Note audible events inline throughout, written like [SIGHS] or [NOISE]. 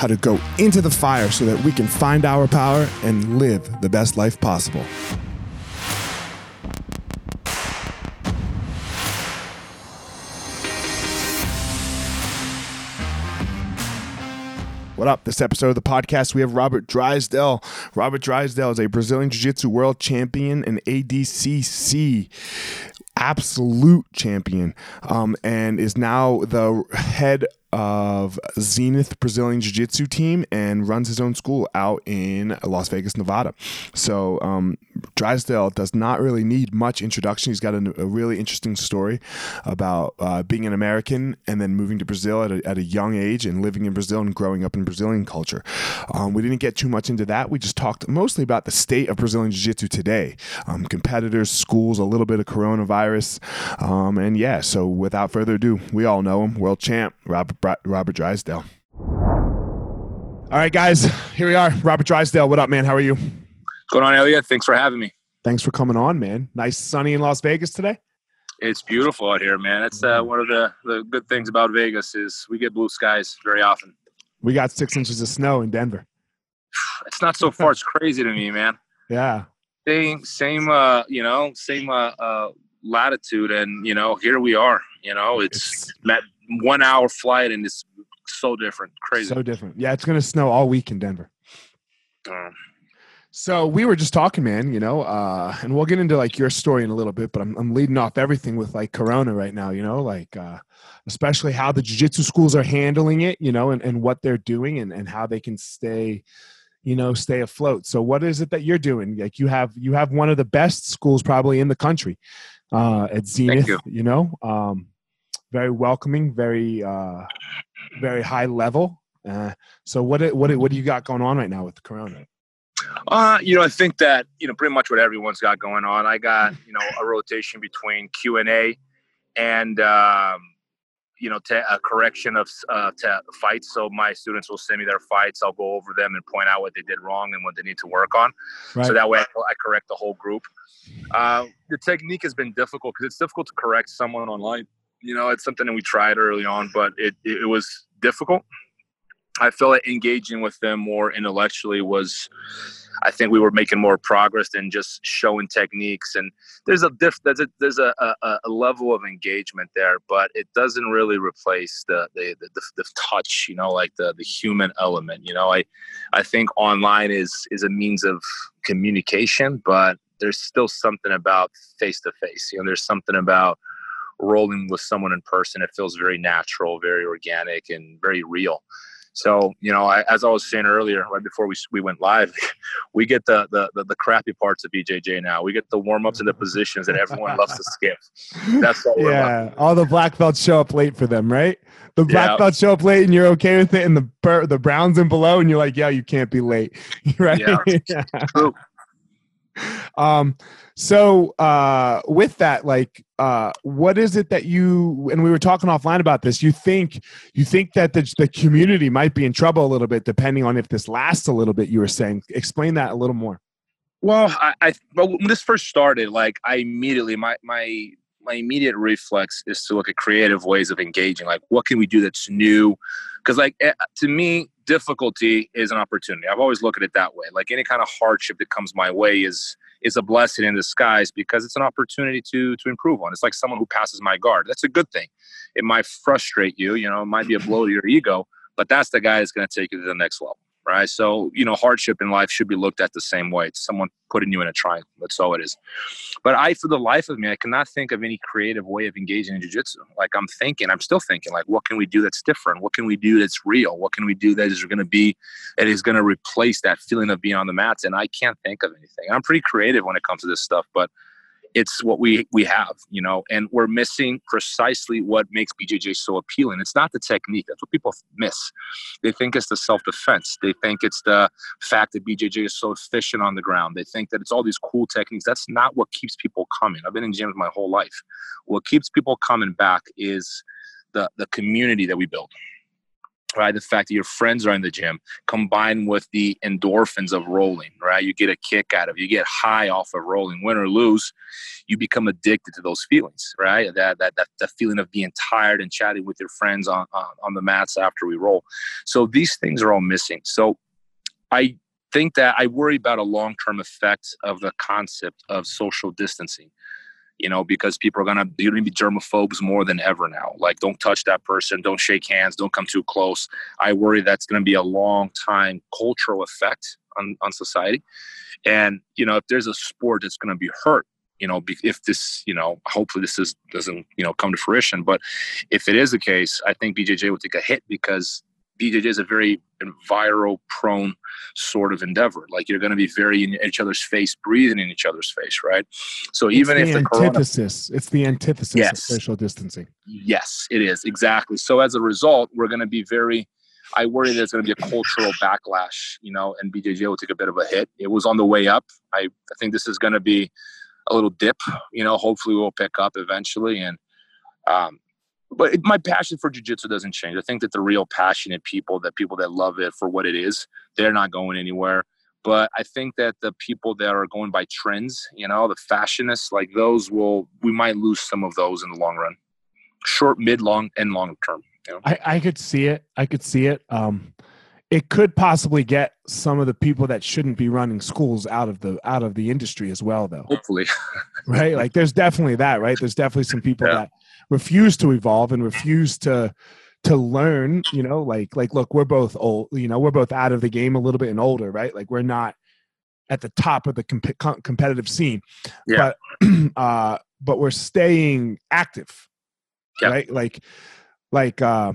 how to go into the fire so that we can find our power and live the best life possible. What up? This episode of the podcast, we have Robert Drysdale. Robert Drysdale is a Brazilian Jiu Jitsu world champion and ADCC absolute champion um, and is now the head of Zenith Brazilian Jiu Jitsu team and runs his own school out in Las Vegas, Nevada. So um, Drysdale does not really need much introduction. He's got a, a really interesting story about uh, being an American and then moving to Brazil at a, at a, young age and living in Brazil and growing up in Brazilian culture. Um, we didn't get too much into that. We just talked mostly about the state of Brazilian Jiu Jitsu today, um, competitors, schools, a little bit of coronavirus. Um, and yeah, so without further ado, we all know him, world champ, Robert Robert Drysdale. All right, guys, here we are. Robert Drysdale, what up, man? How are you? What's going on, Elliot? Thanks for having me. Thanks for coming on, man. Nice sunny in Las Vegas today. It's beautiful out here, man. That's uh, one of the, the good things about Vegas is we get blue skies very often. We got six inches of snow in Denver. [SIGHS] It's not so far. it's crazy to me, man. Yeah. Same, same, uh, you know, same uh, uh, latitude, and you know, here we are. You know, it's, it's one hour flight and it's so different. Crazy. So different. Yeah, it's gonna snow all week in Denver. Um, so we were just talking, man, you know, uh, and we'll get into like your story in a little bit, but I'm, I'm leading off everything with like Corona right now, you know, like, uh, especially how the jiu-jitsu schools are handling it, you know, and, and what they're doing and, and how they can stay, you know, stay afloat. So what is it that you're doing? Like you have, you have one of the best schools probably in the country, uh, at Zenith, you. you. know, um, very welcoming, very uh, very high level. Uh, so what what what do you got going on right now with the Corona? Uh, you know, I think that you know pretty much what everyone's got going on. I got you know a rotation between Q and A and um, you know te- a correction of uh, te- fights. So my students will send me their fights. I'll go over them and point out what they did wrong and what they need to work on. Right. So that way I, I correct the whole group. Uh, the technique has been difficult because it's difficult to correct someone online you know, it's something that we tried early on, but it, it was difficult. I feel like engaging with them more intellectually was, I think we were making more progress than just showing techniques. And there's a diff, there's a there's a, a, a level of engagement there, but it doesn't really replace the the, the the, the touch, you know, like the the human element. You know, I I think online is is a means of communication, but there's still something about face to face. You know, there's something about rolling with someone in person. It feels very natural, very organic, and very real. So, you know, I, as I was saying earlier, right before we, we went live, [LAUGHS] we get the, the, the, the crappy parts of BJJ now. We get the warm ups and the [LAUGHS] positions that everyone loves to skip. That's all yeah. All the black belts show up late for them, right? The black yeah. belts show up late and you're okay with it, and the the browns and below, and you're like, yeah, you can't be late, [LAUGHS] right? Yeah, true. Um, so uh, with that, like, uh, what is it that you and we were talking offline about this? You think you think that the, the community might be in trouble a little bit, depending on if this lasts a little bit. You were saying, explain that a little more. Well, I, I when this first started, like, I immediately my my my immediate reflex is to look at creative ways of engaging. Like, what can we do that's new? Because, like, eh, to me, difficulty is an opportunity. I've always looked at it that way. Like, any kind of hardship that comes my way is is a blessing in disguise because it's an opportunity to to improve on. It's like someone who passes my guard. That's a good thing. It might frustrate you, you know, it might be a blow to your ego, but that's the guy that's going to take you to the next level right? So, you know, hardship in life should be looked at the same way. It's someone putting you in a triangle. That's all it is. But I, for the life of me, I cannot think of any creative way of engaging in jujitsu. Like I'm thinking, I'm still thinking, like, what can we do that's different? What can we do that's real? What can we do that is going to be, that is going to replace that feeling of being on the mats? And I can't think of anything. I'm pretty creative when it comes to this stuff, but it's what we we have, you know, and we're missing precisely what makes BJJ so appealing. It's not the technique. That's what people miss. They think it's the self-defense. They think it's the fact that BJJ is so efficient on the ground. They think that it's all these cool techniques. That's not what keeps people coming. I've been in gyms my whole life. What keeps people coming back is the the community that we build right? The fact that your friends are in the gym combined with the endorphins of rolling, right? You get a kick out of it. you get high off of rolling, win or lose, you become addicted to those feelings, right? That that that, that feeling of being tired and chatting with your friends on, on on the mats after we roll. So these things are all missing. So I think that I worry about a long-term effect of the concept of social distancing you know, because people are gonna you're gonna be germaphobes more than ever now. Like, don't touch that person, don't shake hands, don't come too close. I worry that's gonna be a long time cultural effect on on society. And you know, if there's a sport that's gonna be hurt, you know, if this, you know, hopefully this is doesn't you know come to fruition, but if it is the case, I think BJJ will take a hit because BJJ is a very viral prone sort of endeavor. Like you're going to be very in each other's face, breathing in each other's face, right? So even it's if the, the antithesis, corona, it's the antithesis yes. of social distancing. Yes, it is exactly. So as a result, we're going to be very. I worry there's going to be a cultural backlash, you know, and BJJ will take a bit of a hit. It was on the way up. I, I think this is going to be a little dip, you know. Hopefully, we'll pick up eventually, and um, but my passion for jujitsu doesn't change. I think that the real passionate people, that people that love it for what it is, they're not going anywhere. But I think that the people that are going by trends, you know, the fashionists, like those will, we might lose some of those in the long run, short, mid, long, and long term. You know? I, I could see it. I could see it. Um, it could possibly get some of the people that shouldn't be running schools out of the out of the industry as well though hopefully [LAUGHS] right like there's definitely that right there's definitely some people yeah. that refuse to evolve and refuse to to learn you know like like look we're both old you know we're both out of the game a little bit and older right like we're not at the top of the comp- competitive scene yeah. but [CLEARS THROAT] uh but we're staying active yep. right like like uh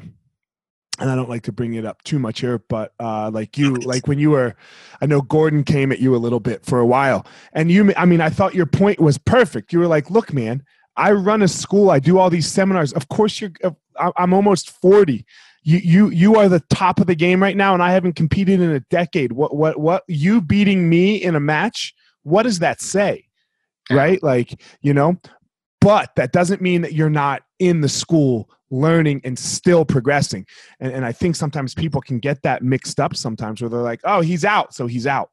and I don't like to bring it up too much here, but uh, like you, like when you were, I know Gordon came at you a little bit for a while, and you, I mean, I thought your point was perfect. You were like, "Look, man, I run a school. I do all these seminars. Of course, you're. I'm almost forty. You you you are the top of the game right now, and I haven't competed in a decade. What what what? You beating me in a match? What does that say? Right? Like you know. But that doesn't mean that you're not in the school learning and still progressing. And, and I think sometimes people can get that mixed up sometimes where they're like, oh, he's out, so he's out.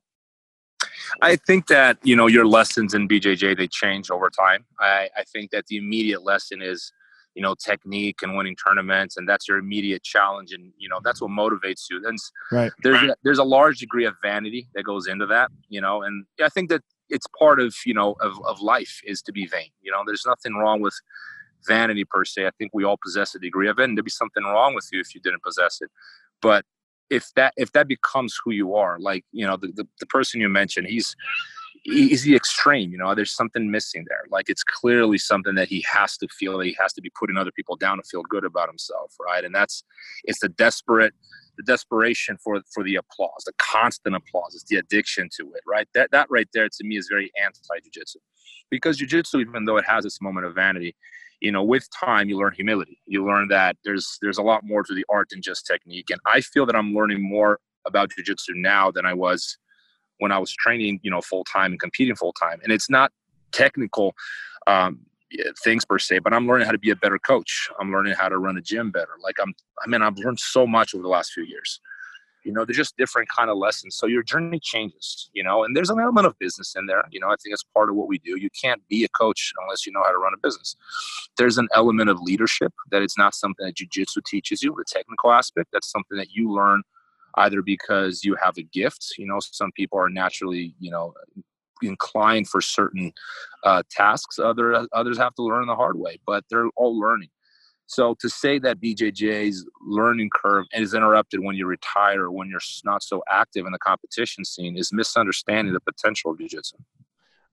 I think that you know your lessons in BJJ they change over time. I, I think that the immediate lesson is you know, technique and winning tournaments, and that's your immediate challenge, and you know that's what motivates you. Then right. there's a, there's a large degree of vanity that goes into that, you know, and I think that it's part of you know of, of life is to be vain. You know, there's nothing wrong with vanity per se. I think we all possess a degree of it, and there'd be something wrong with you if you didn't possess it. But if that if that becomes who you are, like you know the, the, the person you mentioned, he's he's the extreme. You know, there's something missing there. Like it's clearly something that he has to feel that he has to be putting other people down to feel good about himself, right? And that's it's the desperate the desperation for for the applause, the constant applause, it's the addiction to it, right? That that right there to me is very anti jujitsu, because jujitsu, even though it has its moment of vanity, you know, with time you learn humility. You learn that there's there's a lot more to the art than just technique, and I feel that I'm learning more about jujitsu now than I was when I was training, you know, full time and competing full time. And it's not technical um, things per se, but I'm learning how to be a better coach. I'm learning how to run a gym better. Like I'm, I mean, I've learned so much over the last few years. You know, they're just different kind of lessons. So your journey changes, you know, and there's an element of business in there. You know, I think it's part of what we do. You can't be a coach unless you know how to run a business. There's an element of leadership that it's not something that jujitsu teaches you, the technical aspect. That's something that you learn either because you have a gift. You know, some people are naturally, you know, inclined for certain uh, tasks. Other others have to learn the hard way, but they're all learning. So to say that BJJ's learning curve is interrupted when you retire when you're not so active in the competition scene is misunderstanding the potential of jiu-jitsu.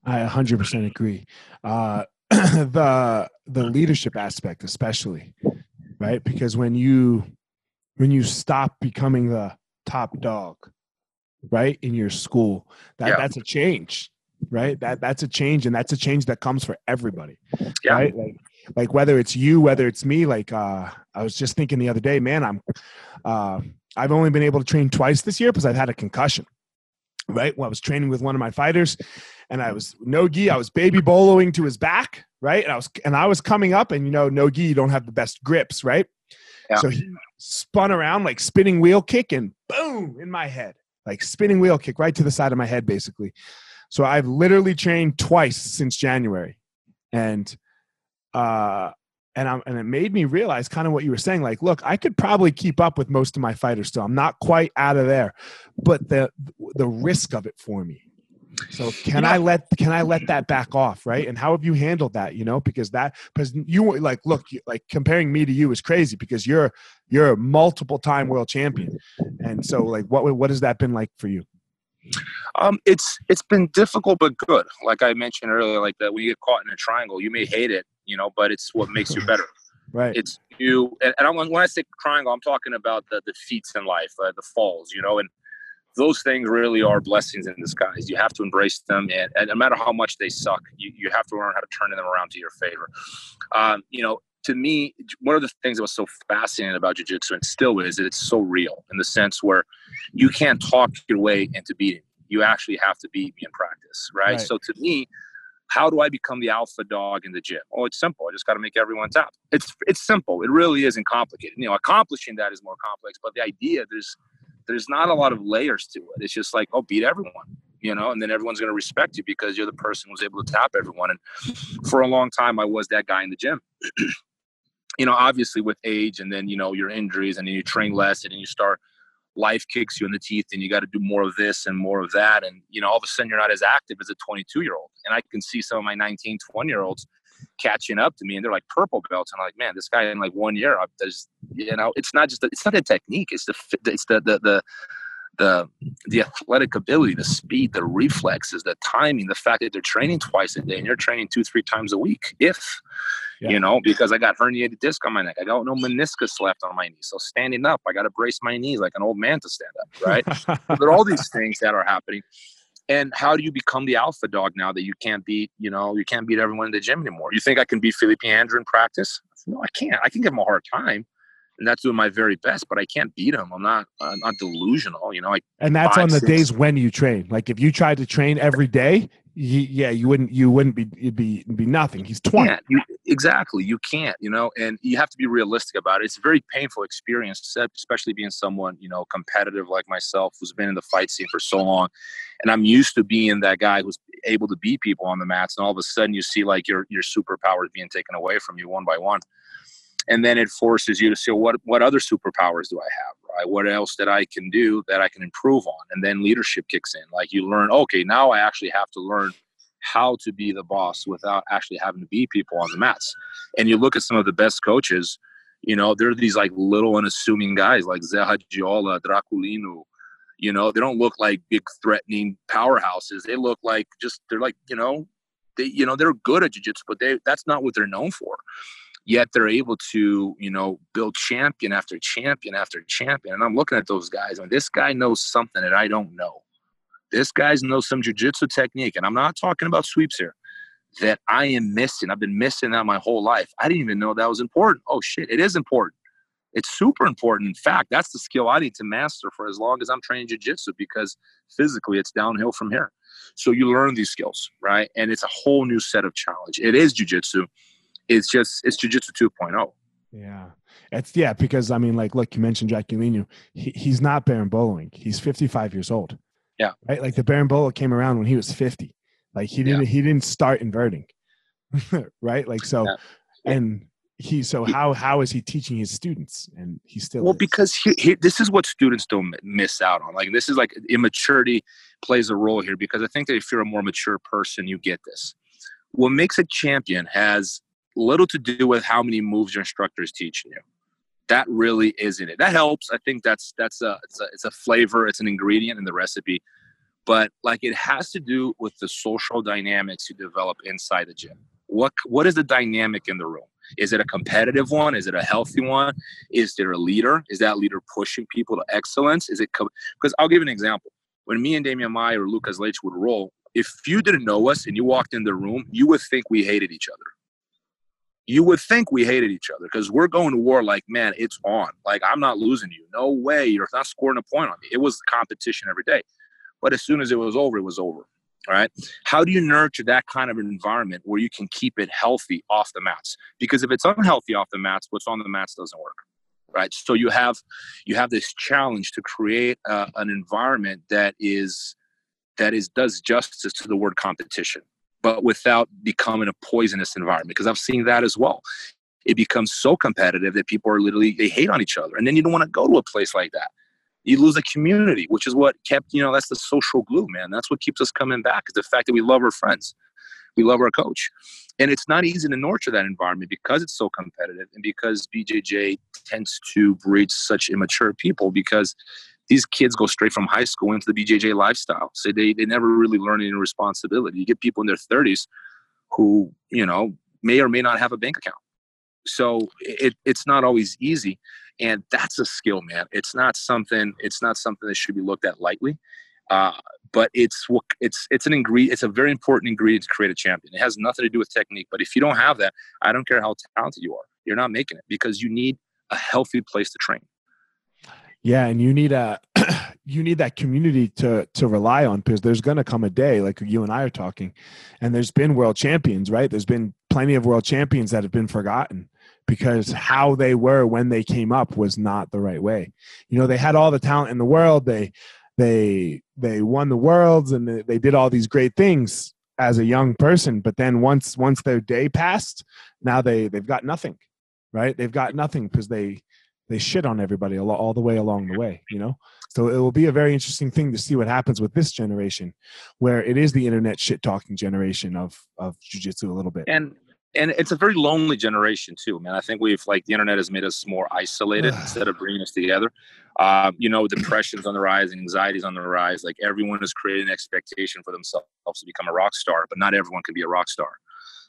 I 100% agree. Uh, [CLEARS THROAT] the the leadership aspect, especially, right? Because when you when you stop becoming the top dog, right, in your school, that yeah. that's a change right that that's a change and that's a change that comes for everybody yeah. right like like whether it's you whether it's me like uh i was just thinking the other day man i'm uh i've only been able to train twice this year because i've had a concussion right? When i was training with one of my fighters and i was no gi i was berimboloing to his back right? And i was and i was coming up and you know no gi you don't have the best grips right? Yeah. so he spun around like spinning wheel kick and boom in my head like spinning wheel kick right to the side of my head basically. So I've literally trained twice since January, and uh, and I'm and it made me realize kind of what you were saying. Like, look, I could probably keep up with most of my fighters still. I'm not quite out of there, but the the risk of it for me. So can yeah. I let can I let that back off, right? And how have you handled that? You know, because that because you like look like comparing me to you is crazy because you're you're a multiple time world champion, and so like what what has that been like for you? Um, it's it's been difficult but good. Like I mentioned earlier, like that when you get caught in a triangle, you may hate it, you know, but it's what makes you better. [LAUGHS] right. It's you, and, and when I say triangle, I'm talking about the defeats in life, uh, the falls, you know, and those things really are blessings in disguise. You have to embrace them, and, and no matter how much they suck, you, you have to learn how to turn them around to your favor. Um, you know, to me, one of the things that was so fascinating about jiu-jitsu and still is that it's so real in the sense where you can't talk your way into beating. You actually have to beat me in practice, right? right? So to me, how do I become the alpha dog in the gym? Oh, it's simple. I just got to make everyone tap. It's it's simple. It really isn't complicated. You know, accomplishing that is more complex, but the idea there's there's not a lot of layers to it. It's just like, oh, beat everyone you know, and then everyone's going to respect you because you're the person who's able to tap everyone. And for a long time, I was that guy in the gym. [CLEARS THROAT] you know, obviously with age and then, you know, your injuries and then you train less and then you start life kicks you in the teeth and you got to do more of this and more of that. And, you know, all of a sudden you're not as active as a 22 year old. And I can see some of my 19, 20 year olds catching up to me and they're like purple belts. And I'm like, man, this guy in like one year, there's, you know, it's not just, the, it's not a technique. It's the, it's the, the, the, the the athletic ability, the speed, the reflexes, the timing, the fact that they're training twice a day and you're training two, three times a week. If yeah. you know, because I got herniated disc on my neck, I got no meniscus left on my knee. So standing up, I got to brace my knees like an old man to stand up. Right? there are all these things that are happening. And how do you become the alpha dog now that you can't beat, you know, you can't beat everyone in the gym anymore? You think I can beat Felipe Andrew in practice? No, I can't. I can give him a hard time and that's doing my very best, but I can't beat him. I'm not, I'm not delusional, you know. I, and that's five, on the six. days when you train. Like if you tried to train every day, you, yeah, you wouldn't, you wouldn't be, it'd be, it'd be nothing. He's 20. You, exactly. You can't, you know, and you have to be realistic about it. It's a very painful experience, especially being someone, you know, competitive like myself, who's been in the fight scene for so long. And I'm used to being that guy who's able to beat people on the mats. And all of a sudden you see like your, your superpowers being taken away from you one by one and then it forces you to see what what other superpowers do I have, right? What else that I can do that I can improve on, and then leadership kicks in. Like you learn, okay, now I actually have to learn how to be the boss without actually having to be people on the mats. And you look at some of the best coaches, you know, they're these like little unassuming guys like Zé Radiola, Draculino. You know, they don't look like big threatening powerhouses. They look like just they're like, you know, they you know, they're good at jiu-jitsu, but they that's not what they're known for. Yet they're able to, you know, build champion after champion after champion. And I'm looking at those guys, and this guy knows something that I don't know this guy knows some jujitsu technique, and I'm not talking about sweeps here, that I am missing. I've been missing that my whole life. I didn't even know that was important. Oh, shit, it is important. It's super important. In fact, that's the skill I need to master for as long as I'm training jujitsu because physically it's downhill from here. So you learn these skills, right? And it's a whole new set of challenge. It is jujitsu. It's just, it's jujitsu 2.0. Yeah. It's yeah, because I mean, like, look, you mentioned Draculino. He, he's not berimboloing. He's 55 years old. Yeah. Right. Like the berimbolo came around when he was 50. Like he didn't, yeah. he didn't start inverting. [LAUGHS] right. Like, so, yeah. and he, so how, how is he teaching his students? And he still, well, is. because he, he, this is what students don't miss out on. Like, this is like immaturity plays a role here because I think that if you're a more mature person, you get this. What makes a champion has little to do with how many moves your instructor is teaching you that really isn't it. That helps. I think that's that's a it's a it's a flavor, it's an ingredient in the recipe. But like it has to do with the social dynamics you develop inside the gym. What what is the dynamic in the room? Is it a competitive one? Is it a healthy one? Is there a leader? Is that leader pushing people to excellence? Is it because I'll give an example. When me and Demian Maia or Lucas Leite would roll, if you didn't know us and you walked in the room, you would think we hated each other you would think we hated each other because we're going to war like, man, it's on. Like, I'm not losing you. No way. You're not scoring a point on me. It was competition every day. But as soon as it was over, it was over. All right. How do you nurture that kind of environment where you can keep it healthy off the mats? Because if it's unhealthy off the mats, what's on the mats doesn't work. Right. So you have you have this challenge to create uh, an environment that is that is does justice to the word competition but without becoming a poisonous environment because i've seen that as well. It becomes so competitive that people are literally they hate on each other and then you don't want to go to a place like that. You lose a community which is what kept you know that's the social glue man. That's what keeps us coming back is the fact that we love our friends. We love our coach. And it's not easy to nurture that environment because it's so competitive and because bjj tends to breed such immature people because these kids go straight from high school into the BJJ lifestyle. So they, they never really learn any responsibility. You get people in their 30s who, you know, may or may not have a bank account. So it, it's not always easy. And that's a skill, man. It's not something, it's not something that should be looked at lightly. Uh, but it's it's it's an ingredient. It's a very important ingredient to create a champion. It has nothing to do with technique. But if you don't have that, I don't care how talented you are, you're not making it because you need a healthy place to train. Yeah, and you need a [CLEARS THROAT] you need that community to to rely on because there's going to come a day like you and I are talking, and there's been world champions, right? There's been plenty of world champions that have been forgotten because how they were when they came up was not the right way. You know, they had all the talent in the world. They they they won the worlds and they, did all these great things as a young person, but then once once their day passed, now they they've got nothing, right? They've got nothing because they they shit on everybody all, all the way along the way you know? So it will be a very interesting thing to see what happens with this generation where it is the internet shit talking generation of of jiu-jitsu a little bit. And and it's a very lonely generation too man. I think we've like the internet has made us more isolated [SIGHS] instead of bringing us together. Uh, you know depression's on the rise and anxiety's on the rise like everyone is creating an expectation for themselves to become a rock star but not everyone can be a rock star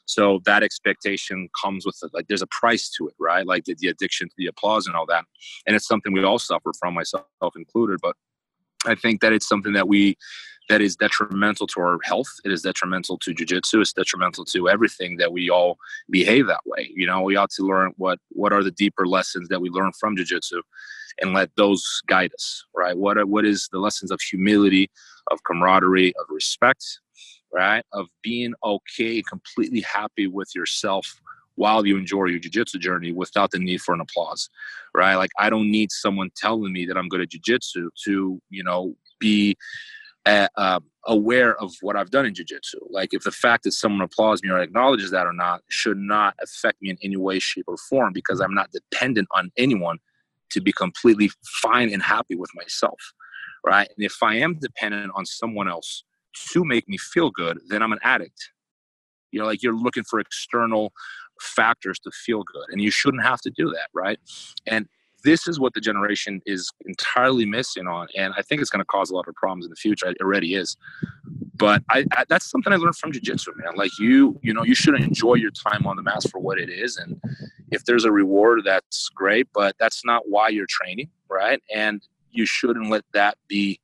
so that expectation comes with like there's a price to it, right? Like the, the addiction to the applause and all that. And it's something we all suffer from, myself included. But I think that it's something that we that is detrimental to our health. It is detrimental to jujitsu. It's detrimental to everything that we all behave that way. You know, we ought to learn what what are the deeper lessons that we learn from jujitsu, and let those guide us. Right? What are, what is the lessons of humility, of camaraderie, of respect, right? Of being okay, completely happy with yourself while you enjoy your jiu-jitsu journey without the need for an applause right like i don't need someone telling me that i'm good at jiu-jitsu to you know be uh, aware of what I've done in jiu-jitsu. Like if the fact that someone applauds me or acknowledges that or not should not affect me in any way, shape, or form because I'm not dependent on anyone to be completely fine and happy with myself. Right. And if I am dependent on someone else to make me feel good, then I'm an addict. You know, like you're looking for external factors to feel good. And you shouldn't have to do that. Right. And this is what the generation is entirely missing on and i think it's going to cause a lot of problems in the future it already is but I, I, that's something i learned from jiu-jitsu man like you you know you should enjoy your time on the mats for what it is and if there's a reward that's great but that's not why you're training right and you shouldn't let that be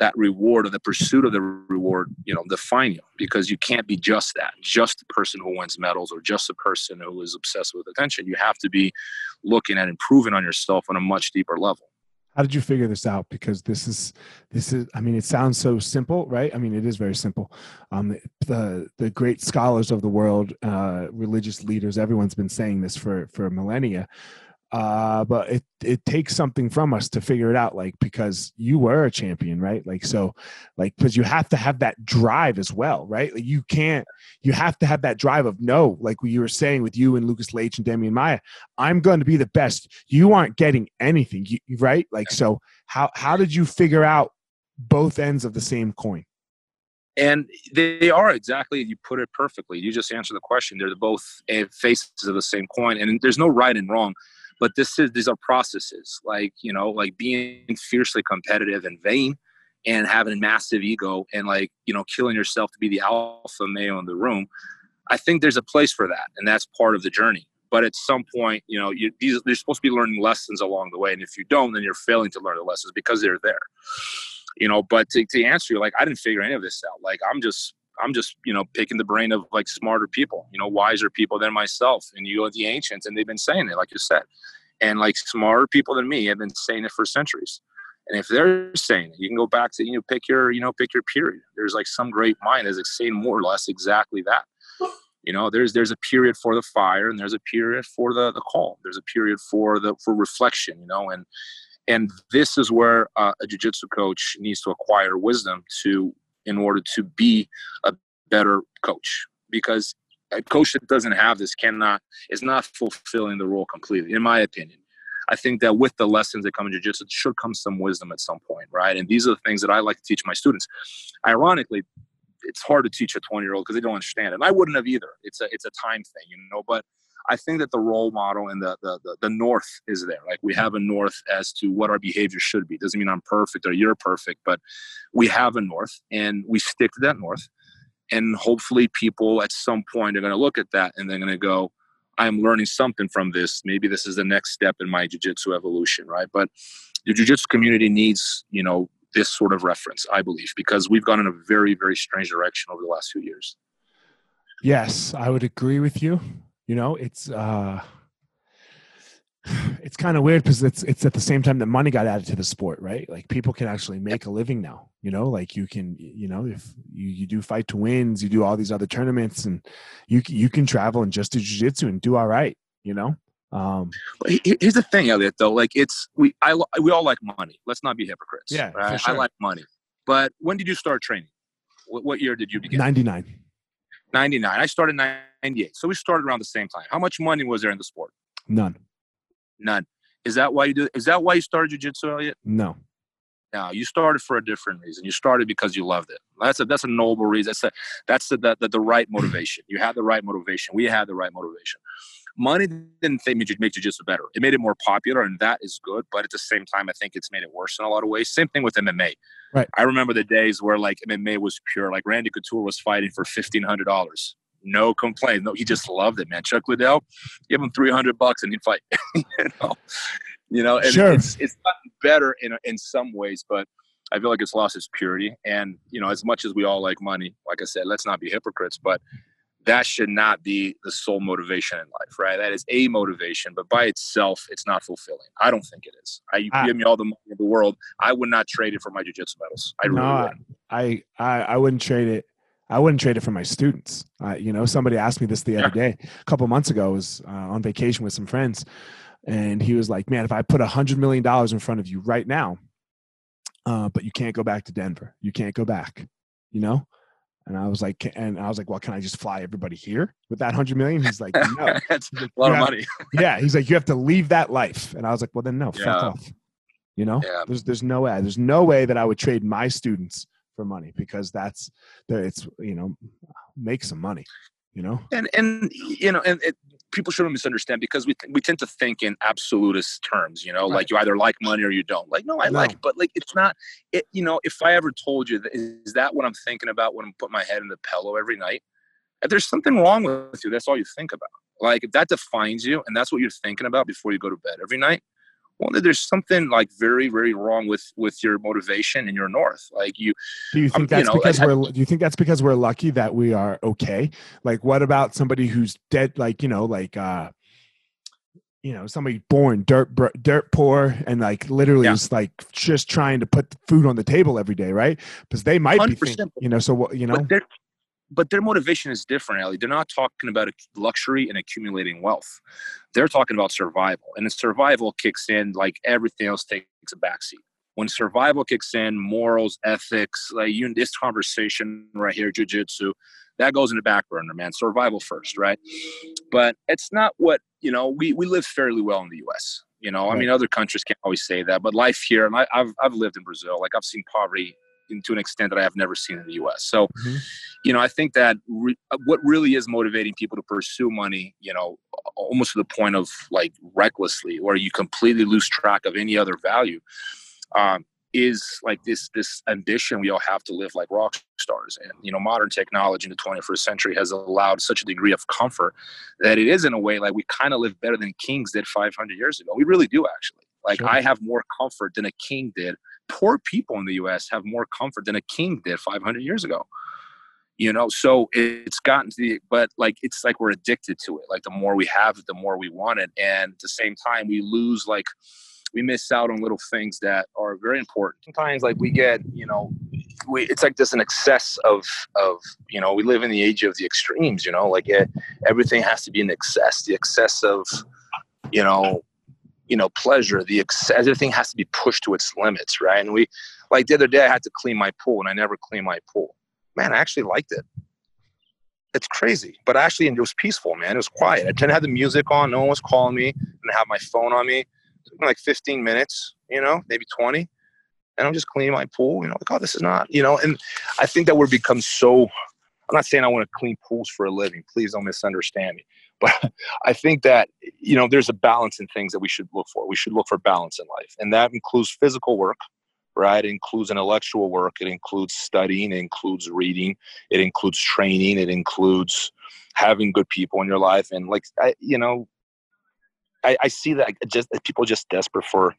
that reward or the pursuit of the reward, you know, define you because you can't be just that, just the person who wins medals or just the person who is obsessed with attention. You have to be looking at improving on yourself on a much deeper level. How did you figure this out? Because this is this is I mean it sounds so simple, right? I mean it is very simple. Um, the the great scholars of the world, uh, religious leaders, everyone's been saying this for for millennia uh but it it takes something from us to figure it out like because you were a champion right? Like so like because you have to have that drive as well right? Like you can't you have to have that drive of no like what you were saying with you and lucas leite and demian maia i'm going to be the best. You aren't getting anything you, right? Like so how how did you figure out both ends of the same coin? And they are exactly you put it perfectly. You just answer the question. They're both eh, faces of the same coin and there's no right and wrong but this is these are processes like you know like being fiercely competitive and vain and having a massive ego and like you know killing yourself to be the alpha male in the room i think there's a place for that and that's part of the journey. But at some point you know you, these, you're supposed to be learning lessons along the way and if you don't then you're failing to learn the lessons because they're there. You know but to, to answer you like i didn't figure any of this out. Like i'm just I'm just, you know, picking the brain of like smarter people, you know, wiser people than myself. And you go to the ancients and they've been saying it, like you said. And like smarter people than me have been saying it for centuries. And if they're saying it, you can go back to, you know, pick your, you know, pick your period. There's like some great mind is saying more or less exactly that. You know, there's there's a period for the fire and there's a period for the the calm. There's a period for the for reflection, you know, and and this is where uh, a jiu-jitsu coach needs to acquire wisdom to in order to be a better coach. Because a coach that doesn't have this cannot is not fulfilling the role completely in my opinion. I think that with the lessons that come in jiu-jitsu should come some wisdom at some point right? And these are the things that i like to teach my students. Ironically it's hard to teach a 20 year old because they don't understand it. And i wouldn't have either. It's a it's a time thing you know? But I think that the role model and the, the, the, the, north is there. Like we have a north as to what our behavior should be. Doesn't mean I'm perfect or you're perfect, but we have a north and we stick to that north. And hopefully people at some point are going to look at that and they're going to go, I'm learning something from this. Maybe this is the next step in my jiu-jitsu evolution, right? But the jiu-jitsu community needs, you know, this sort of reference, I believe, because we've gone in a very, very strange direction over the last few years. Yes, I would agree with you you know it's uh [SIGHS] it's kind of weird because it's it's at the same time that money got added to the sport right? Like people can actually make a living now you know? Like you can you know if you, you do fight to wins you do all these other tournaments and you you can travel and just do jiu-jitsu and do all right you know? Um here's the thing Elliot though like it's we I we all like money. Let's not be hypocrites yeah right? Sure. I like money. But when did you start training? What, what year did you begin? 99 99. I started 98. So we started around the same time. How much money was there in the sport? None. None. Is that why you do is that why you started jiu-jitsu, Elliot? No. No, you started for a different reason. You started because you loved it. That's a that's a noble reason. That's a, that's the, the, the right [CLEARS THROAT] motivation. You had the right motivation. We had the right motivation. Money didn't make jiu-jitsu better. It made it more popular, and that is good. But at the same time, I think it's made it worse in a lot of ways. Same thing with MMA. Right. I remember the days where like MMA was pure. Like Randy Couture was fighting for fifteen hundred dollars. No complaint. No, he just loved it, man. Chuck Liddell, give him three hundred bucks and he'd fight. [LAUGHS] you know, you know, and sure. it's it's gotten better in in some ways, but I feel like it's lost its purity. And you know, as much as we all like money, like I said, let's not be hypocrites, but that should not be the sole motivation in life, right? That is a motivation, but by itself, it's not fulfilling. I don't think it is. I, you give me all the money in the world, I would not trade it for my jujitsu medals. I really no, I, I, I wouldn't trade it. I wouldn't trade it for my students. Uh, you know, somebody asked me this the other day, a couple months ago. I was uh, on vacation with some friends, and he was like, "Man, if I put a hundred million dollars in front of you right now, uh, but you can't go back to Denver. You can't go back. you know? And I was like, and I was like, well, can I just fly everybody here with that hundred million? He's like, no. [LAUGHS] That's like, a lot "You of have- money. [LAUGHS] Yeah. He's like, you have to leave that life. And I was like, well, then no, fuck off. You know, Yeah. there's there's no way, there's no way that I would trade my students for money because that's the it's you know, make some money. You know, and and you know and it, people shouldn't misunderstand because we we tend to think in absolutist terms you know Right. like you either like money or you don't like no i No. like it, but like it's not it you know if i ever told you that is that what i'm thinking about when i'm putting my head in the pillow every night if there's something wrong with you that's all you think about like if that defines you and that's what you're thinking about before you go to bed every night well there's something like very very wrong with with your motivation and your north like you do you Um, think you that's know, because I- we're do you think that's because we're lucky that we are okay? Like, what about somebody who's dead? Like, you know, like uh, you know, somebody born dirt dirt poor and like literally Yeah. is like just trying to put food on the table every day, right? Because they might be 100%. thinking, you know, so what you know, But their motivation is different, Ali. They're not talking about luxury and accumulating wealth. They're talking about survival, and the survival kicks in like everything else takes a backseat. When survival kicks in, morals, ethics, like you this conversation right here, jujitsu, that goes in the back burner, man. Survival first, right? But it's not what you know. We we live fairly well in the U.S. You know, I mean, other countries can't always say that, but life here, and I, I've I've lived in Brazil. Like I've seen poverty in, to an extent that I have never seen in the U.S. So Mhm. you know, I think that re- uh, what really is motivating people to pursue money, you know, almost to the point of like recklessly, where you completely lose track of any other value, um, is like this this ambition we all have to live like rock stars. And you know, modern technology in the 21st century has allowed such a degree of comfort that it is in a way like we kind of live better than kings did 500 years ago. We really do actually. Like Sure. I have more comfort than a king did. Poor people in the U.S. have more comfort than a king did 500 years ago. You know so it's gotten to the but like it's like we're addicted to it. Like the more we have it the more we want it. And at the same time we lose like we miss out on little things that are very important. Sometimes like we get you know we it's like there's an excess of of you know we live in the age of the extremes you know? Like it, everything has to be in excess. The excess of you know you know pleasure the excess everything has to be pushed to its limits right and we like the other day i had to clean my pool and i never clean my pool man, I actually liked it. It's crazy, but actually, it was peaceful, man. It was quiet. I didn't have the music on. No one was calling me. And I have my phone on me like 15 minutes, you know, maybe 20. And I'm just cleaning my pool, you know, like, oh, this is not, you know, and I think that we're become so, I'm not saying I want to clean pools for a living. Please don't misunderstand me. But [LAUGHS] I think that, you know, there's a balance in things that we should look for. We should look for balance in life. And that includes physical work, right? It includes intellectual work. It includes studying. It includes reading. It includes training. It includes having good people in your life. And like, I, you know, I, I see that just people just desperate for,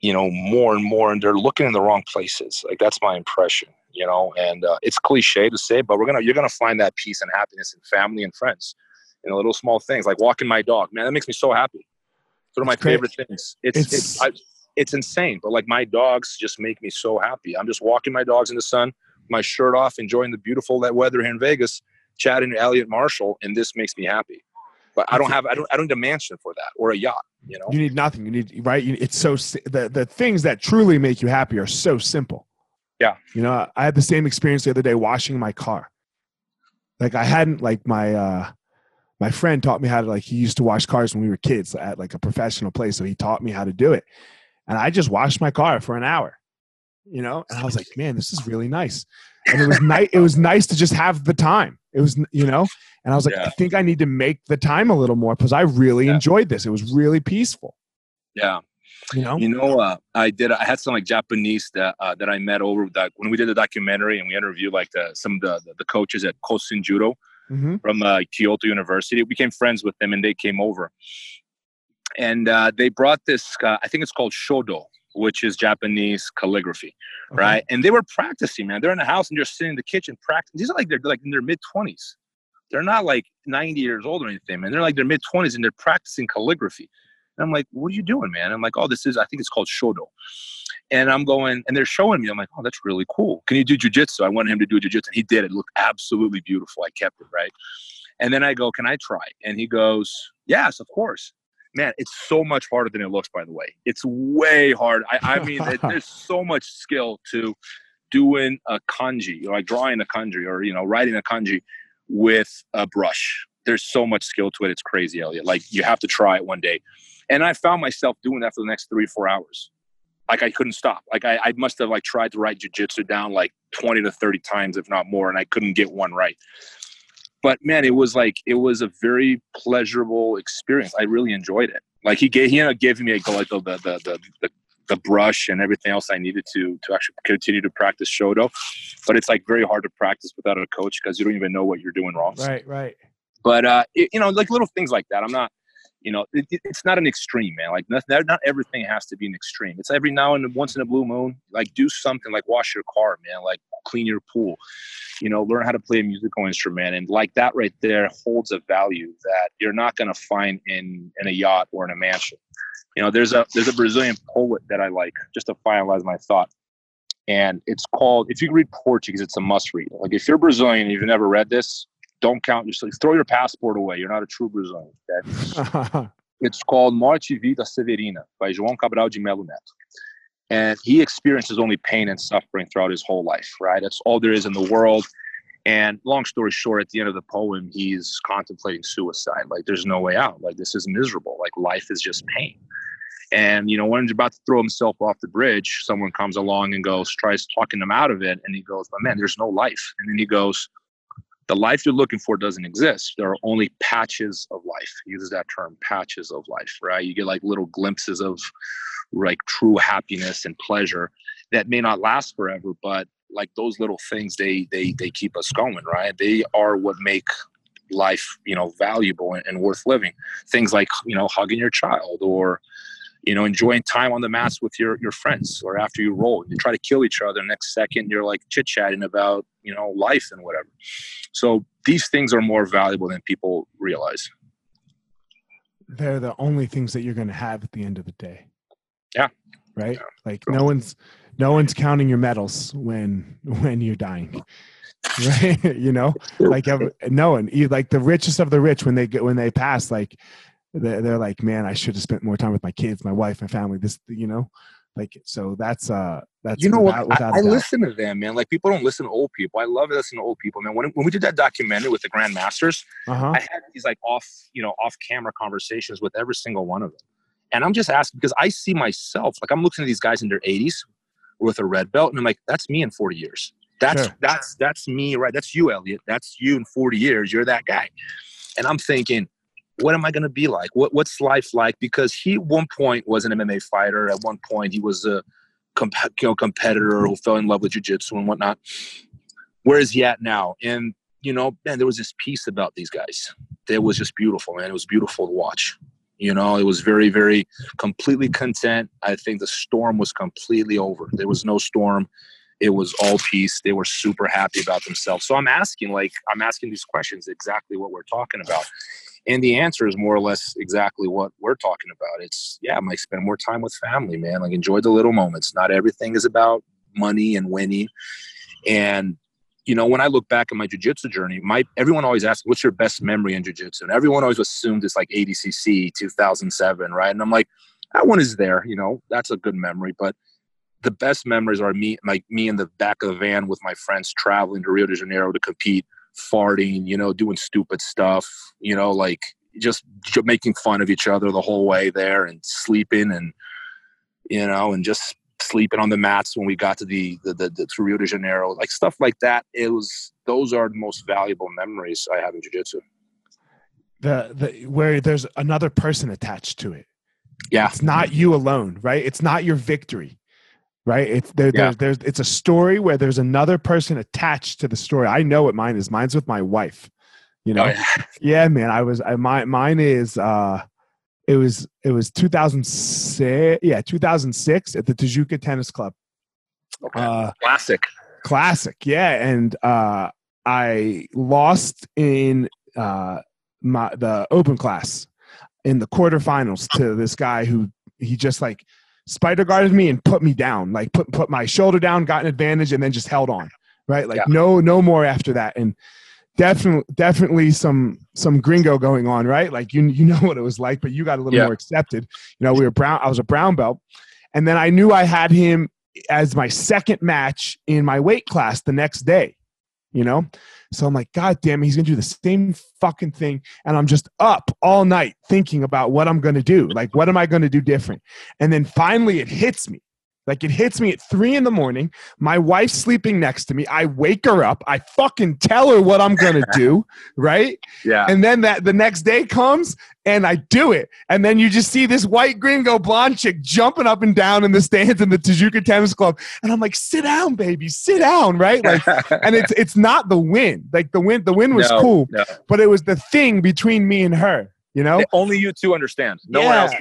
you know, more and more, and they're looking in the wrong places. Like that's my impression, you know. And uh, it's cliche to say, but we're gonna you're gonna find that peace and happiness in family and friends, in the little small things like walking my dog. Man, that makes me so happy. It's one of my great. favorite things. It's it's It's- I, it's insane, but like my dogs just make me so happy. I'm just walking my dogs in the sun, my shirt off, enjoying the beautiful that weather here in Vegas, chatting to Elliot Marshall, and this makes me happy. But I don't have I don't I don't need a mansion for that or a yacht. You know. you need nothing. You need right. You, it's so the the things that truly make you happy are so simple. Yeah. You know, I had the same experience the other day washing my car. Like I hadn't like my uh my friend taught me how to like he used to wash cars when we were kids at like a professional place, so he taught me how to do it. And I just washed my car for an hour. You know, and I was like, man, this is really nice. And it was nice. It was nice to just have the time. It was, you know, and I was like, Yeah. I think I need to make the time a little more because I really Yeah. enjoyed this. It was really peaceful. Yeah. You know, You know, uh, I did. I had some like Japanese that uh, that I met over that when we did the documentary and we interviewed like the, some of the, the coaches at Kosen Judo hmm from uh, Kyoto University. We became friends with them and they came over, and uh, they brought this. Uh, I think it's called shodo, which is Japanese calligraphy, right? And they were practicing, man. They're in the house and they're sitting in the kitchen practicing. These are like they're like in their mid twenties. They're not like 90 years old or anything, man. They're like their mid 20s and they're practicing calligraphy. And I'm like, what are you doing, man? I'm like, oh, this is, I think it's called shodo. And I'm going, and they're showing me. I'm like, oh, that's really cool. Can you do jujitsu? I wanted him to do jujitsu. And he did. It looked absolutely beautiful. I kept it, right? And then I go, can I try? And he goes, yes, of course. Man, it's so much harder than it looks, by the way. It's way hard. I, I mean, it, [LAUGHS] there's so much skill to doing a kanji, or like drawing a kanji, or you know, writing a kanji with a brush. There's so much skill to it. It's crazy, Elliot. Like you have to try it one day. And I found myself doing that for the next three, four hours. Like I couldn't stop. Like I, I must have like tried to write jujitsu down like 20 to 30 times, if not more, and I couldn't get one right. But man, it was like it was a very pleasurable experience. I really enjoyed it. Like he gave he ended up giving me like the the the the, the the brush and everything else I needed to to actually continue to practice shodo. But it's like very hard to practice without a coach because you don't even know what you're doing wrong. Right, right. But uh, it, you know, like little things like that. I'm not, you know, it, it's not an extreme, man. Like not, not everything has to be an extreme. It's every now and once in a blue moon. Like do something, like wash your car, man. Like clean your pool. You know, learn how to play a musical instrument, and like that right there holds a value that you're not gonna find in in a yacht or in a mansion you know there's a there's a brazilian poet that i like just to finalize my thought and it's called if you read portuguese it's a must read like if you're brazilian and you've never read this don't count yourself throw your passport away you're not a true brazilian okay [LAUGHS] it's called morte vida severina by joão cabral de melo neto and he experiences only pain and suffering throughout his whole life right that's all there is in the world and long story short, at the end of the poem, he's contemplating suicide. Like, there's no way out. Like, this is miserable. Like, life is just pain. And, you know, when he's about to throw himself off the bridge, someone comes along and goes, tries talking him out of it. And he goes, but man, there's no life. And then he goes, the life you're looking for doesn't exist. There are only patches of life. He uses that term, patches of life, right? You get like little glimpses of like true happiness and pleasure that may not last forever, but like those little things, they they they keep us going, right? They are what make life, you know, valuable and, and worth living. Things like, you know, hugging your child or you know, enjoying time on the mats with your your friends, or after you roll, you try to kill each other. Next second, you're like chit chatting about you know life and whatever. So these things are more valuable than people realize. They're the only things that you're going to have at the end of the day. Yeah. Right. Yeah. Like no one's no one's counting your medals when when you're dying. [LAUGHS] Right. you know, like no one, like the richest of the rich when they get when they pass, like they're, they're like, man, I should have spent more time with my kids, my wife, my family. This, you know, like so that's uh that's you know without, what without I, I listen to them, man. Like people don't listen to old people. I love listening to old people, man. When when we did that documentary with the Grandmasters, uh-huh. I had these like off you know off camera conversations with every single one of them, and I'm just asking because I see myself like I'm looking at these guys in their 80s with a red belt, and I'm like, that's me in 40 years. That's sure. that's that's me, right? That's you, Elliot. That's you in 40 years. You're that guy, and I'm thinking what am I going to be like? What, what's life like? Because he, at one point, was an MMA fighter. At one point, he was a comp- you know, competitor who fell in love with jiu-jitsu and whatnot. Where is he at now? And, you know, man, there was this piece about these guys. It was just beautiful, man. It was beautiful to watch. You know, it was very, very completely content. I think the storm was completely over. There was no storm. It was all peace. They were super happy about themselves. So I'm asking, like, I'm asking these questions exactly what we're talking about. And the answer is more or less exactly what we're talking about. It's yeah, might spend more time with family, man. Like enjoy the little moments. Not everything is about money and winning. And you know, when I look back at my jujitsu journey, my everyone always asks, "What's your best memory in jujitsu?" And everyone always assumed it's like ADCC 2007, right? And I'm like, that one is there. You know, that's a good memory. But the best memories are me, like me in the back of the van with my friends traveling to Rio de Janeiro to compete farting, you know, doing stupid stuff, you know, like just making fun of each other the whole way there and sleeping and, you know, and just sleeping on the mats when we got to the, the, the, the to Rio de Janeiro, like stuff like that. It was, those are the most valuable memories I have in jiu-jitsu. The, the, where there's another person attached to it. Yeah. It's not you alone, right? It's not your victory right? It's there, yeah. there's, there's it's a story where there's another person attached to the story. I know what mine is. Mine's with my wife. You know, oh, yeah. [LAUGHS] yeah. man. I was I my mine is uh it was it was 2006 yeah 2006 at the Tijuca Tennis Club. Okay. Uh, classic. Classic, yeah. And uh I lost in uh my the open class in the quarterfinals to this guy who he just like spider guarded me and put me down, like put put my shoulder down, got an advantage, and then just held on. Right, like yeah. no no more after that, and definitely definitely some some gringo going on. Right, like you you [LAUGHS] know what it was like, but you got a little yeah. more accepted. You know, we were brown. I was a brown belt, and then I knew I had him as my second match in my weight class the next day, you know? So I'm like, God damn he's gonna do the same fucking thing. And I'm just up all night thinking about what I'm gonna do. Like, what am I gonna do different? And then finally it hits me. Like it hits me at three in the morning. My wife's sleeping next to me. I wake her up. I fucking tell her what I'm gonna do, [LAUGHS] right? Yeah. And then that the next day comes and I do it. And then you just see this white gringo blonde chick jumping up and down in the stands in the Tijuca Tennis Club. And I'm like, sit down, baby, sit down, right? Like, [LAUGHS] and it's it's not the win. Like the win, the win was No, cool, no. but it was the thing between me and her, you know? Only you two understand. No one else.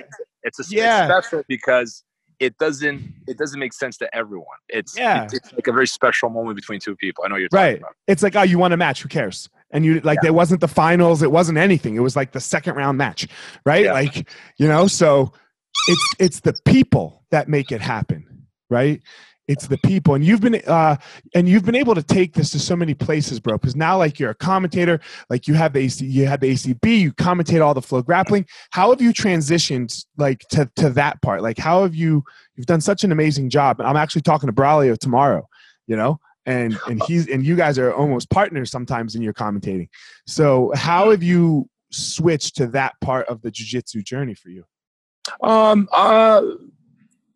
It's a it's special because it doesn't it doesn't make sense to everyone. It's Yeah. it's, it's like a very special moment between two people. I know you're talking Right. about. It's like, oh, you won a match. Who cares? And you like, it wasn't the finals. It wasn't anything. It was like the second round match, right? Yeah. Like, you know, so it's it's the people that make it happen, right? It's the people, and you've been uh, and you've been able to take this to so many places, bro. Because now, like, you're a commentator. Like, you have the AC, you have the ACB. You commentate all the FloGrappling. How have you transitioned, like, to to that part? Like, how have you? You've done such an amazing job. And I'm actually talking to Braulio tomorrow. You know, and and he's and you guys are almost partners sometimes in your commentating. So how have you switched to that part of the jiu-jitsu journey for you? Um. Uh.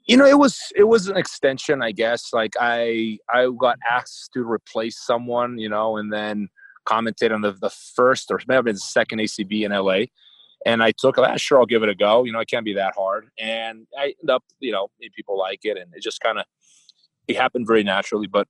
You know, it was it was an extension, I guess. Like I I got asked to replace someone, you know, and then commented on the the first or maybe the second ACB in LA. And I took, ah, sure, I'll give it a go. You know, it can't be that hard. And I end up, you know, people like it, and it just kind of it happened very naturally. But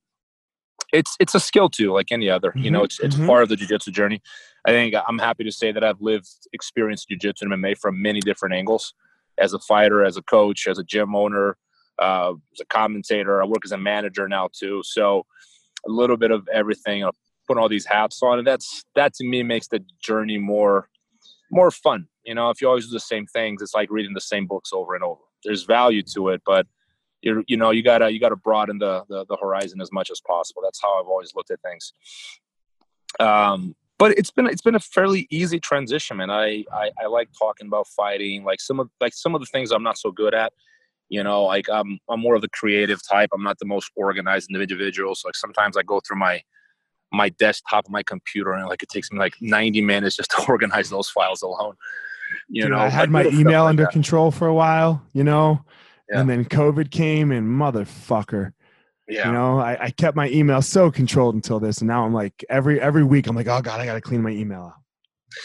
it's it's a skill too, like any other. You know, Mhm, it's it's mhm. part of the jiu-jitsu journey. I think I'm happy to say that I've lived, experienced jiu-jitsu and MMA from many different angles. As a fighter, as a coach, as a gym owner, uh, as a commentator, I work as a manager now too. So a little bit of everything. I'll put all these hats on, and that's that to me makes the journey more more fun. You know, if you always do the same things, it's like reading the same books over and over. There's value to it, but you're you know you gotta you gotta broaden the, the the horizon as much as possible. That's how I've always looked at things. Um, but it's been it's been a fairly easy transition, man. I, I I like talking about fighting, like some of like some of the things I'm not so good at. You know, like I'm I'm more of the creative type. I'm not the most organized individual. So like sometimes I go through my my desktop, my computer, and like it takes me like 90 minutes just to [LAUGHS] organize those files alone. You Dude, know, I had like my email like under that. control for a while, you know, Yeah. and then COVID came and motherfucker, Yeah. you know, I, I kept my email so controlled until this, and now I'm like every every week I'm like, oh god, I gotta clean my email out.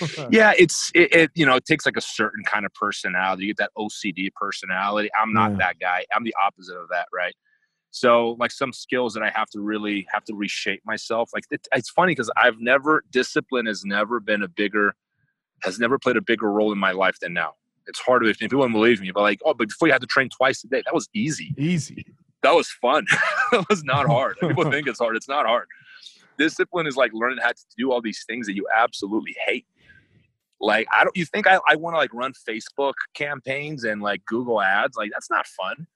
[LAUGHS] yeah it's it, it you know it takes like a certain kind of personality you get that ocd personality i'm not Yeah. that guy i'm the opposite of that right so like some skills that i have to really have to reshape myself like it, it's funny because i've never discipline has never been a bigger has never played a bigger role in my life than now it's hard to if people wouldn't believe me but like oh but before you had to train twice a day that was easy Easy. That was fun. [LAUGHS] that was not [LAUGHS] hard. People think it's hard. It's not hard. Discipline is like learning how to do all these things that you absolutely hate. Like I don't. You think I, I want to like run Facebook campaigns and like Google ads? Like that's not fun.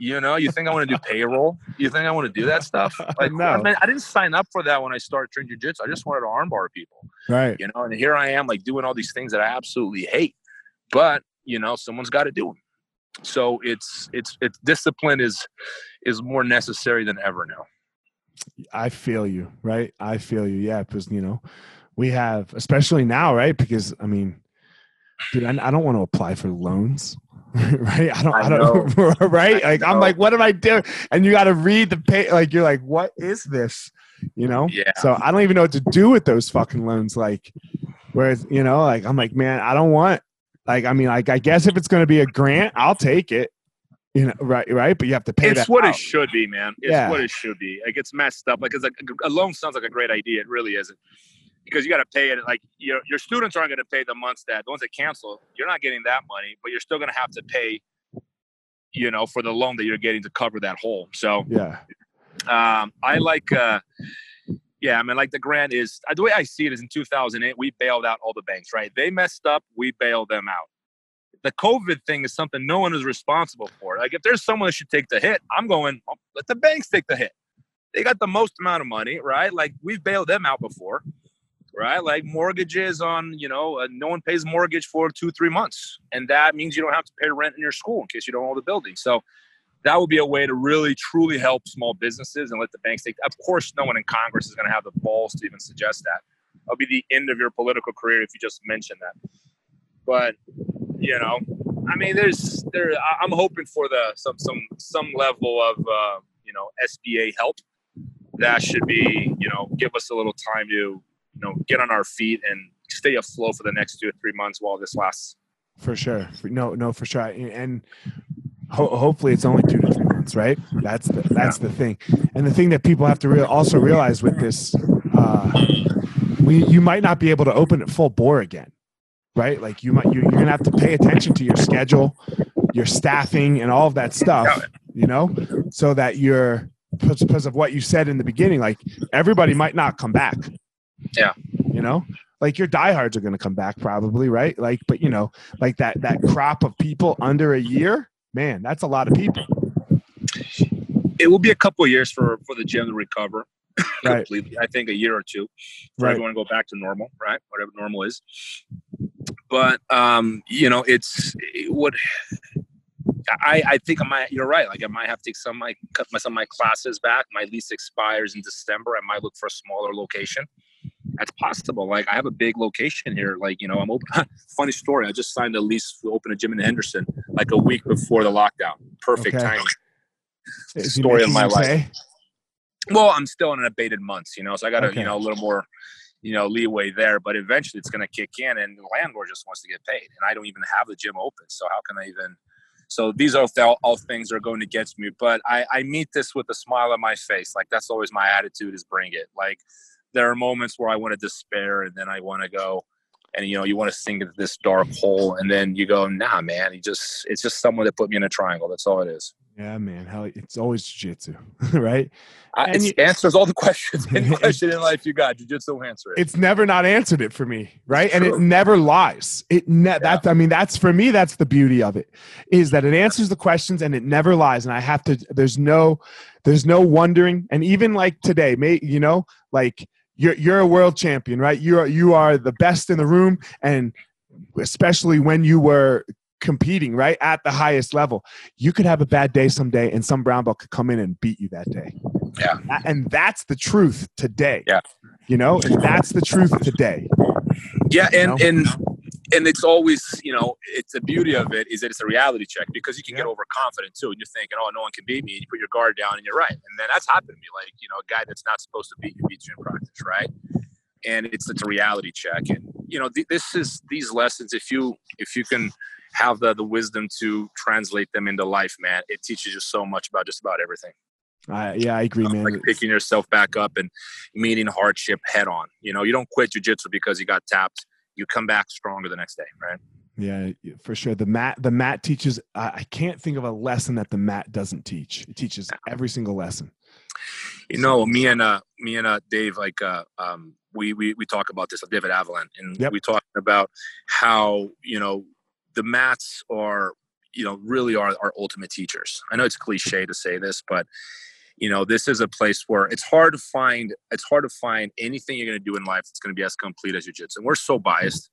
You know, you think I want to do [LAUGHS] payroll? You think I want to do that stuff? Like, No. I, mean, I didn't sign up for that when I started training jujitsu. I just wanted to armbar people Right. you know and here i am like doing all these things that i absolutely hate but you know someone's got to do them so it's it's it's discipline is is more necessary than ever now I feel you, right? I feel you. Yeah, because you know, we have, especially now, right? Because I mean, dude, I, I don't want to apply for loans, [LAUGHS] right? I don't, I, I don't, [LAUGHS] right? I Like I'm like, what am I doing? And you got to read the pay. Like you're like, what is this? You know? yeah So I don't even know what to do with those fucking loans. Like, whereas you know, like I'm like, man, I don't want. Like, I mean, like, I guess if it's going to be a grant, I'll take it. You know, right, right. But you have to pay it's that. what out. it should be man it's Yeah. what it should be like it's messed up like it's like a loan sounds like a great idea it really isn't because you got to pay it like your your students aren't going to pay the months that the ones that cancel you're not getting that money but you're still going to have to pay you know for the loan that you're getting to cover that hole so Yeah. Um, I like, uh, yeah, I mean, like the grant is uh, the way I see it is in 2008, we bailed out all the banks, right? They messed up, we bailed them out. The COVID thing is something no one is responsible for. Like, if there's someone that should take the hit, I'm going, well, let the banks take the hit. They got the most amount of money, right? Like, we've bailed them out before, right? Like, mortgages on, you know, uh, no one pays mortgage for two, three months. And that means you don't have to pay rent in your school in case you don't own the building. So, that would be a way to really truly help small businesses and let the banks take. Of course, no one in Congress is going to have the balls to even suggest that. That'll be the end of your political career if you just mention that. But you know, I mean, there's there. I'm hoping for the some some some level of uh, you know SBA help. That should be you know give us a little time to you know get on our feet and stay afloat for the next two or three months while this lasts. For sure. No, no, for sure. And ho- hopefully it's only two to three months, right? That's the, that's the thing. And the thing that people have to also realize with this, uh, we, you might not be able to open it full bore again, right? Like you might, you, you're going to have to pay attention to your schedule, your staffing and all of that stuff, you know, so that you're, because of what you said in the beginning, like everybody might not come back. Yeah. You know, like your diehards are going to come back probably, right? Like, but you know, like that that crop of people under a year, man, that's a lot of people. It will be a couple of years for for the gym to recover [LAUGHS] right. completely. I think a year or two for Right. everyone to go back to normal, right? Whatever normal is. But um, you know, it's what I I think I might. You're right. Like I might have to take some of my cut my some of my classes back. My lease expires in December. I might look for a smaller location. That's possible. Like I have a big location here. Like you know, I'm open. [LAUGHS] Funny story. I just signed a lease to open a gym in Henderson like a week before the lockdown. Perfect Okay. timing. Is Story of my life. pay? Well, I'm still in an abated months, you know, so I got to, Okay. you know, a little more, you know, leeway there. But eventually, it's going to kick in, and the landlord just wants to get paid, and I don't even have the gym open. So how can I even? So these are all, all things are going against me. But I, I meet this with a smile on my face. Like that's always my attitude: is bring it. Like there are moments where I want to despair, and then I want to go. And you know, you want to sink into this dark hole, and then you go, "Nah, man. You just—it's just someone that put me in a triangle. That's all it is." Yeah, man. Hell, it's always jujitsu, [LAUGHS] right? I, And it answers all the questions. [LAUGHS] Any question in life you got, jujitsu will answer it. It's never not answered it for me, right? And it never lies. It ne- that's I mean that's for me that's the beauty of it is that it answers the questions and it never lies and I have to there's no there's no wondering and even like today, may you know, like you're you're a world champion, right? You are you are the best in the room and especially when you were competing right at the highest level you could have a bad day someday and some brown belt could come in and beat you that day Yeah. And that's the truth today Yeah. you know and that's the truth today Yeah, and know? and and it's always you know it's the beauty of it is that it's a reality check because you can get overconfident too, and you're thinking, oh, no one can beat me, and you put your guard down, and you're right, and then that's happened to me. Like you know, a guy that's not supposed to beat you beats you in practice, right? And it's it's a reality check, and you know th- this is these lessons. If you if you can have the the wisdom to translate them into life, man, it teaches you so much about just about everything. I yeah i agree man like picking yourself back up and meeting hardship head on. You know, you don't quit jujitsu because you got tapped. You come back stronger the next day, right? yeah for sure the mat the mat teaches I, can't think of a lesson that the mat doesn't teach it teaches every single lesson You know, me and uh, me and uh, Dave, like uh, um, we we we talk about this, David Avalon, and Yep. we talk about how you know the mats are you know really are our ultimate teachers. I know it's cliche to say this, but you know this is a place where it's hard to find it's hard to find anything you're going to do in life that's going to be as complete as jiu-jitsu. And we're so biased.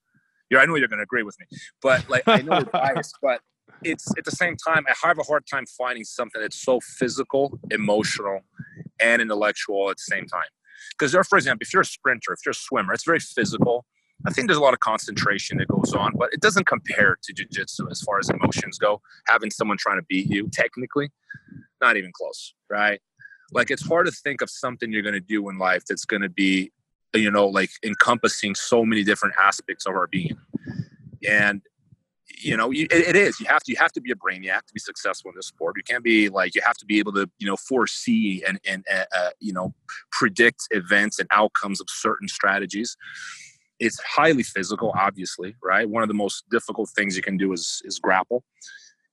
Yeah, I know you're going to agree with me, but like I know we're [LAUGHS] biased, but it's at the same time I have a hard time finding something that's so physical, emotional, and intellectual at the same time. Because there, for example, if you're a sprinter, if you're a swimmer, it's very physical. I think there's a lot of concentration that goes on, but it doesn't compare to jiu-jitsu as far as emotions go. Having someone trying to beat you, technically, not even close, right? Like it's hard to think of something you're going to do in life that's going to be, you know, like encompassing so many different aspects of our being. And you know, it, it is. You have to. You have to be a brainiac to be successful in this sport. You can't be like. You have to be able to, you know, foresee and and uh, you know, predict events and outcomes of certain strategies. It's highly physical, obviously, right? One of the most difficult things you can do is is grapple,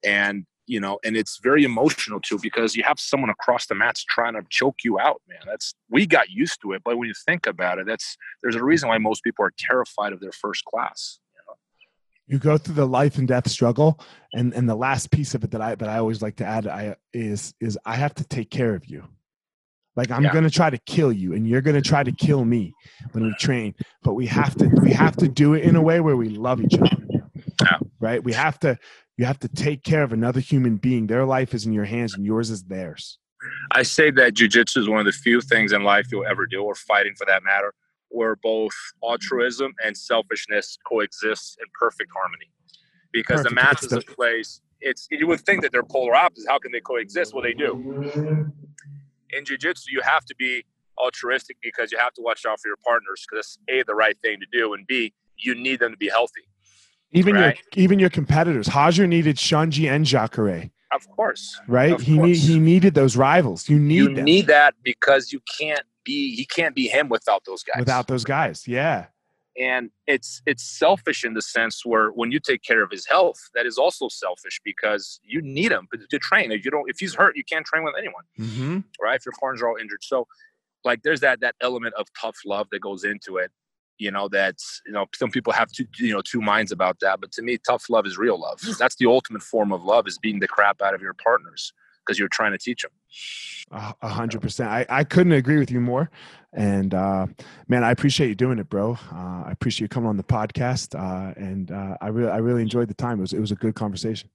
and you know, and it's very emotional too because you have someone across the mats trying to choke you out, man. That's we got used to it, but when you think about it, that's there's a reason why most people are terrified of their first class. you go through the life and death struggle and and the last piece of it that i that i always like to add i is is i have to take care of you like i'm Yeah. going to try to kill you and you're going to try to kill me when we train but we have to we have to do it in a way where we love each other Yeah. right we have to You have to take care of another human being. Their life is in your hands and yours is theirs. I say that jujitsu is one of the few things in life you'll ever do, or fighting for that matter, where both altruism and selfishness coexist in perfect harmony. Because Perfect. the match is a the- place. It's you would think that they're polar opposites. How can they coexist? Well, they do. In jujitsu, you have to be altruistic because you have to watch out for your partners because it's a the right thing to do, and b you need them to be healthy. Even Right. your even your competitors. Roger needed Xande and Jacare, Of course, right? Of he need, he needed those rivals. You need you them need that because you can't be he can't be him without those guys. without those guys. Yeah. and it's it's selfish in the sense where when you take care of his health that is also selfish because you need him to train if you don't if he's hurt you can't train with anyone Mm-hmm. right if your partners are all injured so like there's that that element of tough love that goes into it you know that you know some people have two you know two minds about that but to me tough love is real love that's the ultimate form of love is beating the crap out of your partners because you're trying to teach them A hundred percent. I, I couldn't agree with you more. And uh, man, I appreciate you doing it, bro. Uh, I appreciate you coming on the podcast. Uh, and uh, I really I really enjoyed the time. It was it was a good conversation.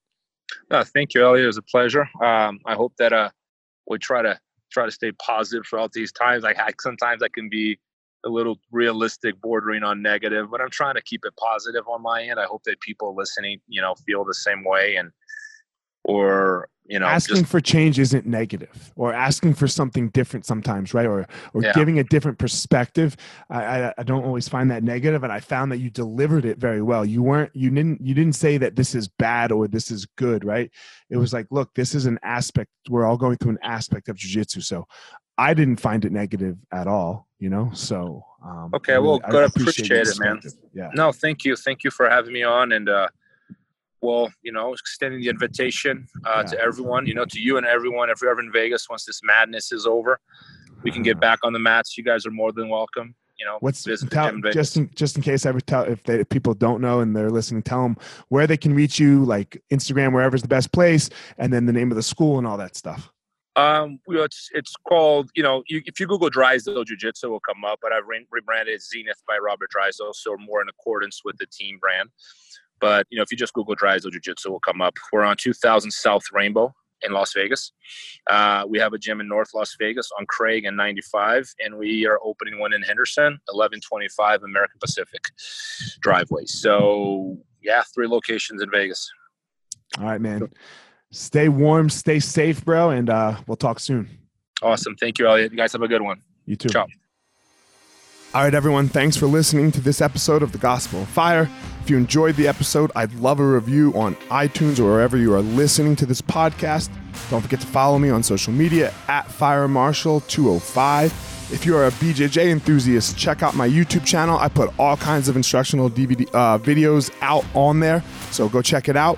No, thank you, Elliot. It was a pleasure. Um, I hope that uh, we try to try to stay positive throughout these times. Like I, sometimes I can be a little realistic, bordering on negative, but I'm trying to keep it positive on my end. I hope that people listening, you know, feel the same way and or you know, asking just for change isn't negative or asking for something different sometimes right or or Yeah. giving a different perspective I, I i don't always find that negative and i found that you delivered it very well you weren't you didn't you didn't say that this is bad or this is good right it was like look this is an aspect we're all going through an aspect of jiu-jitsu so i didn't find it negative at all you know so um, Okay, I well, I good. appreciate Appreciate it, man. yeah no, thank you, thank you for having me on and. uh well, you know, extending the invitation uh, to everyone, you know, to you and everyone. If you're ever in Vegas, once this madness is over, we can get back on the mats. You guys are more than welcome. You know, What's tell, just in just in case ever tell if they, people don't know and they're listening, tell them where they can reach you, like Instagram, wherever's the best place, and then the name of the school and all that stuff. Um, you know, it's it's called you know, you, if you Google Drysdale Jiu Jitsu, will come up. But I've re- rebranded it Zenith by Robert Drysdale, so more in accordance with the team brand. But you know, if you just Google Drysdale Jiu Jitsu, will come up. We're on 2000 South Rainbow in Las Vegas. Uh, we have a gym in North Las Vegas on Craig and 95, and we are opening one in Henderson, 1125 American Pacific driveway. So yeah, three locations in Vegas. All right, man. Stay warm, stay safe, bro, and uh, we'll talk soon. Awesome. Thank you, Elliot. You guys have a good one. You too. Ciao. All right, everyone. Thanks for listening to this episode of The Gospel of Fire. If you enjoyed the episode, I'd love a review on iTunes or wherever you are listening to this podcast. Don't forget to follow me on social media at Fire Marshal 205. If you are a BJJ enthusiast, check out my YouTube channel. I put all kinds of instructional DVD uh, videos out on there, so go check it out.